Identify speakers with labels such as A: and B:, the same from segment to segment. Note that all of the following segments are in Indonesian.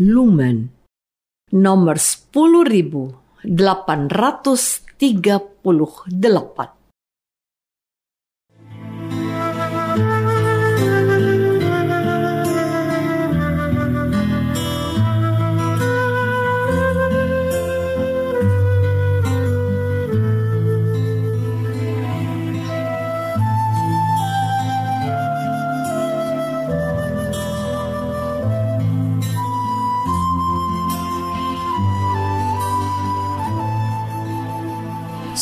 A: Lumen nomor 10838.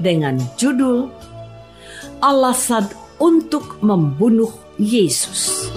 A: dengan judul Alasan untuk membunuh Yesus.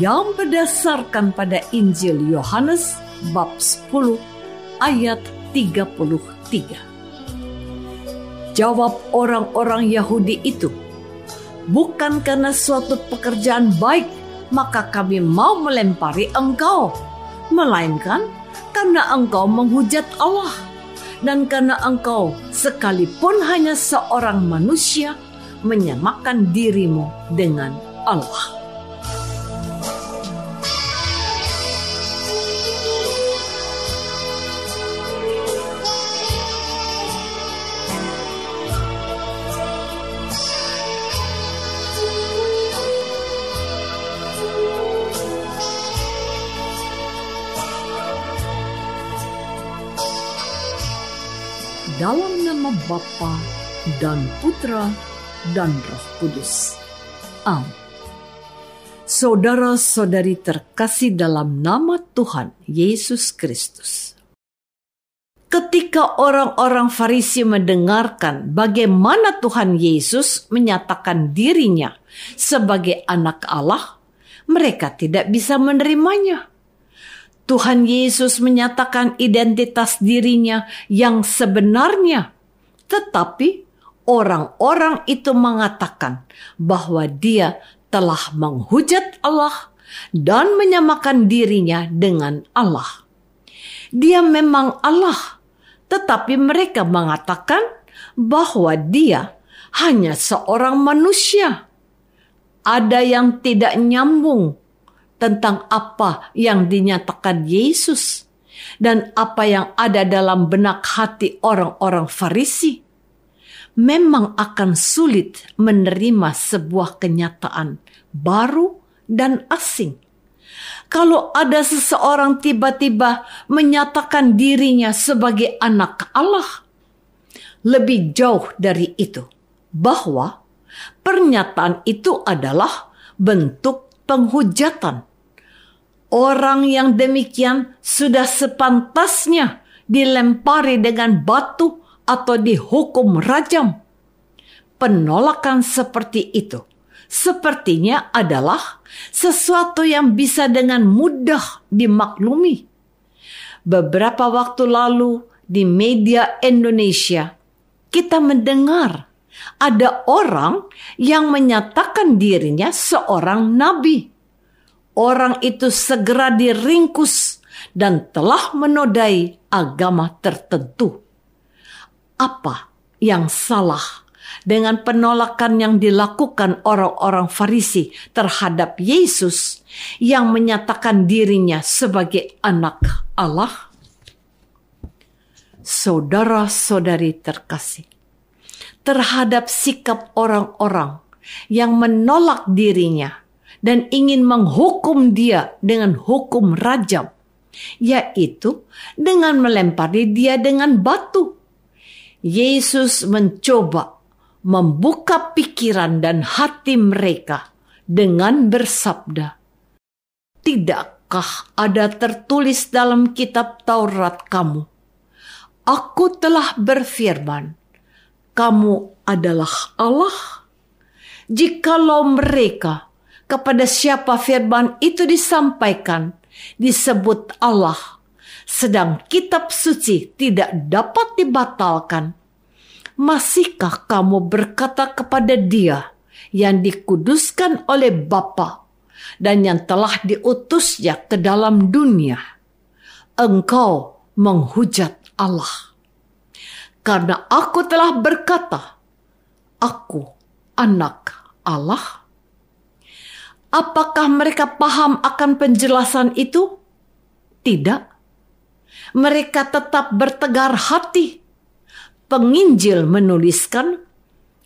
A: yang berdasarkan pada Injil Yohanes bab 10 ayat 33. Jawab orang-orang Yahudi itu, bukan karena suatu pekerjaan baik maka kami mau melempari engkau, melainkan karena engkau menghujat Allah dan karena engkau sekalipun hanya seorang manusia menyamakan dirimu dengan Allah. Nama Bapa dan Putra dan Roh Kudus. Amin. Saudara-saudari terkasih dalam nama Tuhan Yesus Kristus. Ketika orang-orang Farisi mendengarkan bagaimana Tuhan Yesus menyatakan dirinya sebagai anak Allah, mereka tidak bisa menerimanya Tuhan Yesus menyatakan identitas dirinya yang sebenarnya, tetapi orang-orang itu mengatakan bahwa Dia telah menghujat Allah dan menyamakan dirinya dengan Allah. Dia memang Allah, tetapi mereka mengatakan bahwa Dia hanya seorang manusia. Ada yang tidak nyambung tentang apa yang dinyatakan Yesus dan apa yang ada dalam benak hati orang-orang Farisi, memang akan sulit menerima sebuah kenyataan baru dan asing. Kalau ada seseorang tiba-tiba menyatakan dirinya sebagai anak Allah, lebih jauh dari itu, bahwa pernyataan itu adalah bentuk penghujatan Orang yang demikian sudah sepantasnya dilempari dengan batu atau dihukum rajam. Penolakan seperti itu sepertinya adalah sesuatu yang bisa dengan mudah dimaklumi. Beberapa waktu lalu di media Indonesia, kita mendengar ada orang yang menyatakan dirinya seorang nabi orang itu segera diringkus dan telah menodai agama tertentu. Apa yang salah dengan penolakan yang dilakukan orang-orang Farisi terhadap Yesus yang menyatakan dirinya sebagai anak Allah? Saudara-saudari terkasih, terhadap sikap orang-orang yang menolak dirinya dan ingin menghukum dia dengan hukum rajam, yaitu dengan melempari dia dengan batu. Yesus mencoba membuka pikiran dan hati mereka dengan bersabda, "Tidakkah ada tertulis dalam kitab Taurat kamu? Aku telah berfirman, kamu adalah Allah." Jikalau mereka kepada siapa firman itu disampaikan disebut Allah, sedang kitab suci tidak dapat dibatalkan, Masihkah kamu berkata kepada dia yang dikuduskan oleh Bapa dan yang telah diutusnya ke dalam dunia? Engkau menghujat Allah. Karena aku telah berkata, aku anak Allah. Apakah mereka paham akan penjelasan itu? Tidak. Mereka tetap bertegar hati penginjil menuliskan,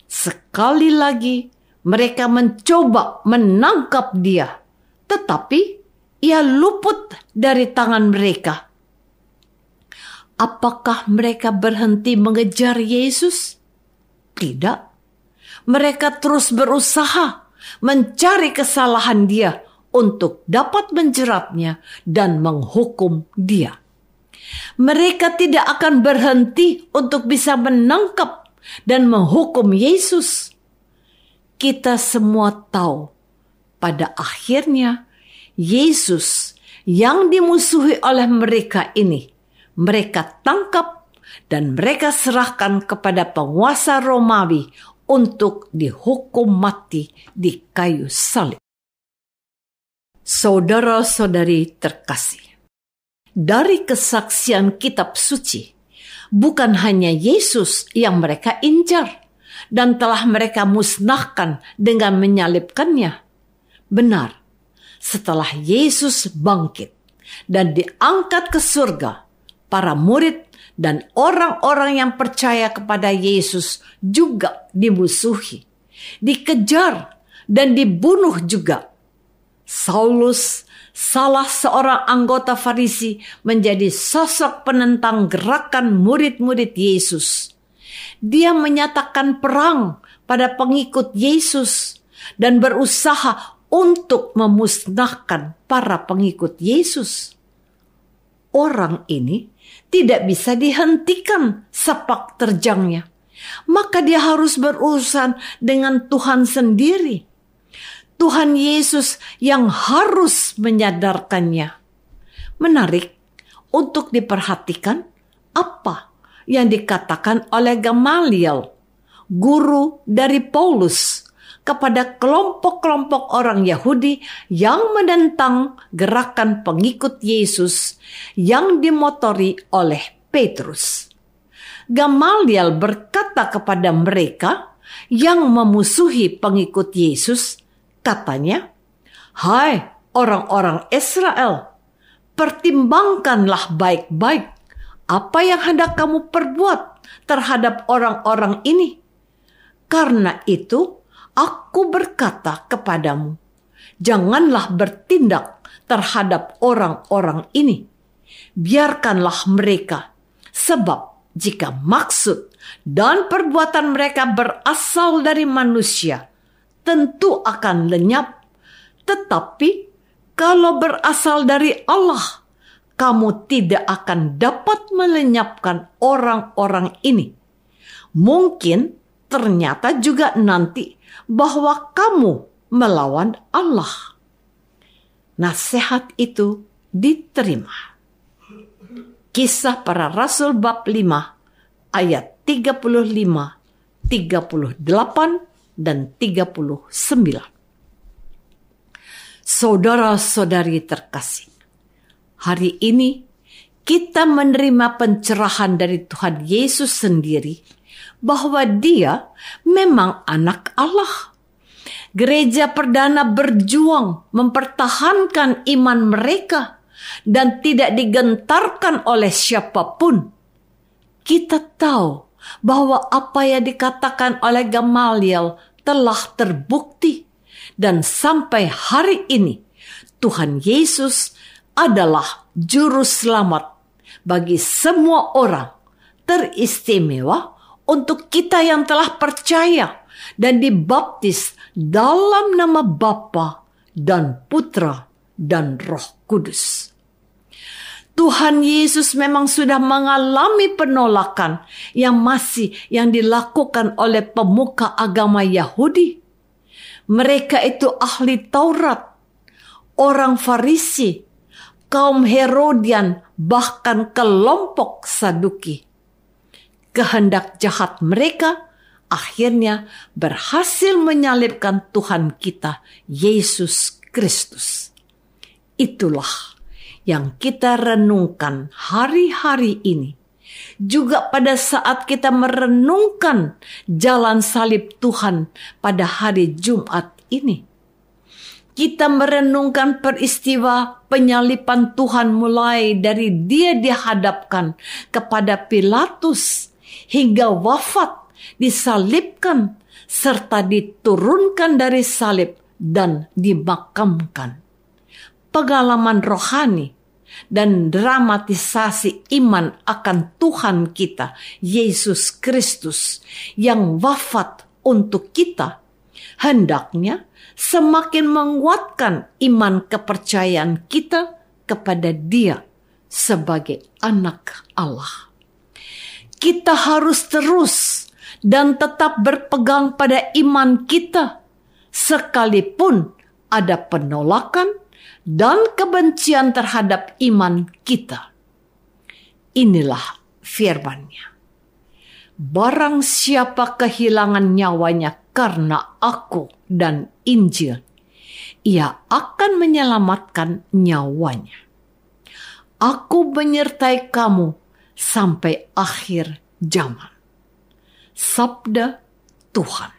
A: sekali lagi mereka mencoba menangkap dia, tetapi ia luput dari tangan mereka. Apakah mereka berhenti mengejar Yesus? Tidak. Mereka terus berusaha mencari kesalahan dia untuk dapat menjeratnya dan menghukum dia mereka tidak akan berhenti untuk bisa menangkap dan menghukum Yesus. Kita semua tahu, pada akhirnya Yesus yang dimusuhi oleh mereka ini, mereka tangkap dan mereka serahkan kepada penguasa Romawi untuk dihukum mati di kayu salib. Saudara-saudari terkasih, dari kesaksian kitab suci, bukan hanya Yesus yang mereka incar dan telah mereka musnahkan dengan menyalibkannya. Benar, setelah Yesus bangkit dan diangkat ke surga, para murid dan orang-orang yang percaya kepada Yesus juga dimusuhi, dikejar, dan dibunuh juga. Saulus salah seorang anggota Farisi menjadi sosok penentang gerakan murid-murid Yesus. Dia menyatakan perang pada pengikut Yesus dan berusaha untuk memusnahkan para pengikut Yesus. Orang ini tidak bisa dihentikan sepak terjangnya. Maka dia harus berurusan dengan Tuhan sendiri Tuhan Yesus yang harus menyadarkannya. Menarik untuk diperhatikan apa yang dikatakan oleh Gamaliel, guru dari Paulus, kepada kelompok-kelompok orang Yahudi yang menentang gerakan pengikut Yesus yang dimotori oleh Petrus. Gamaliel berkata kepada mereka yang memusuhi pengikut Yesus, Katanya, Hai orang-orang Israel, pertimbangkanlah baik-baik apa yang hendak kamu perbuat terhadap orang-orang ini. Karena itu, aku berkata kepadamu, janganlah bertindak terhadap orang-orang ini. Biarkanlah mereka, sebab jika maksud dan perbuatan mereka berasal dari manusia, tentu akan lenyap. Tetapi kalau berasal dari Allah, kamu tidak akan dapat melenyapkan orang-orang ini. Mungkin ternyata juga nanti bahwa kamu melawan Allah. Nasihat itu diterima. Kisah para Rasul bab 5 ayat 35, 38, dan 39. Saudara-saudari terkasih, hari ini kita menerima pencerahan dari Tuhan Yesus sendiri bahwa dia memang anak Allah. Gereja perdana berjuang mempertahankan iman mereka dan tidak digentarkan oleh siapa pun. Kita tahu bahwa apa yang dikatakan oleh Gamaliel telah terbukti dan sampai hari ini Tuhan Yesus adalah juru selamat bagi semua orang teristimewa untuk kita yang telah percaya dan dibaptis dalam nama Bapa dan Putra dan Roh Kudus. Tuhan Yesus memang sudah mengalami penolakan yang masih yang dilakukan oleh pemuka agama Yahudi. Mereka itu ahli Taurat, orang Farisi, kaum Herodian, bahkan kelompok Saduki kehendak jahat mereka akhirnya berhasil menyalibkan Tuhan kita, Yesus Kristus. Itulah yang kita renungkan hari-hari ini. Juga pada saat kita merenungkan jalan salib Tuhan pada hari Jumat ini. Kita merenungkan peristiwa penyalipan Tuhan mulai dari dia dihadapkan kepada Pilatus hingga wafat, disalibkan, serta diturunkan dari salib dan dimakamkan. Pengalaman rohani dan dramatisasi iman akan Tuhan kita, Yesus Kristus, yang wafat untuk kita, hendaknya semakin menguatkan iman kepercayaan kita kepada Dia sebagai Anak Allah. Kita harus terus dan tetap berpegang pada iman kita, sekalipun ada penolakan dan kebencian terhadap iman kita. Inilah firman-Nya. Barang siapa kehilangan nyawanya karena aku dan Injil, ia akan menyelamatkan nyawanya. Aku menyertai kamu sampai akhir zaman. Sabda Tuhan.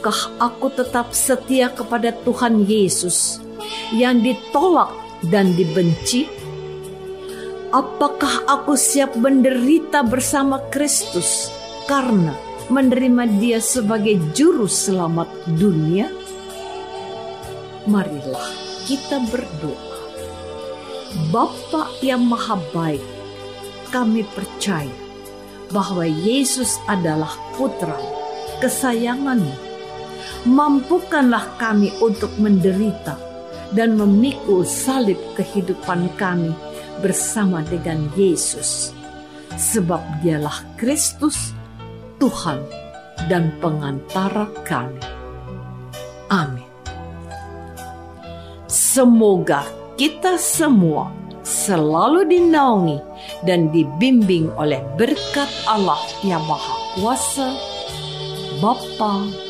A: Apakah aku tetap setia kepada Tuhan Yesus yang ditolak dan dibenci? Apakah aku siap menderita bersama Kristus karena menerima Dia sebagai Juru Selamat dunia? Marilah kita berdoa. Bapa yang Maha Baik, kami percaya bahwa Yesus adalah Putra kesayanganmu. Mampukanlah kami untuk menderita dan memikul salib kehidupan kami bersama dengan Yesus. Sebab dialah Kristus, Tuhan dan pengantara kami. Amin. Semoga kita semua selalu dinaungi dan dibimbing oleh berkat Allah yang Maha Kuasa, Bapa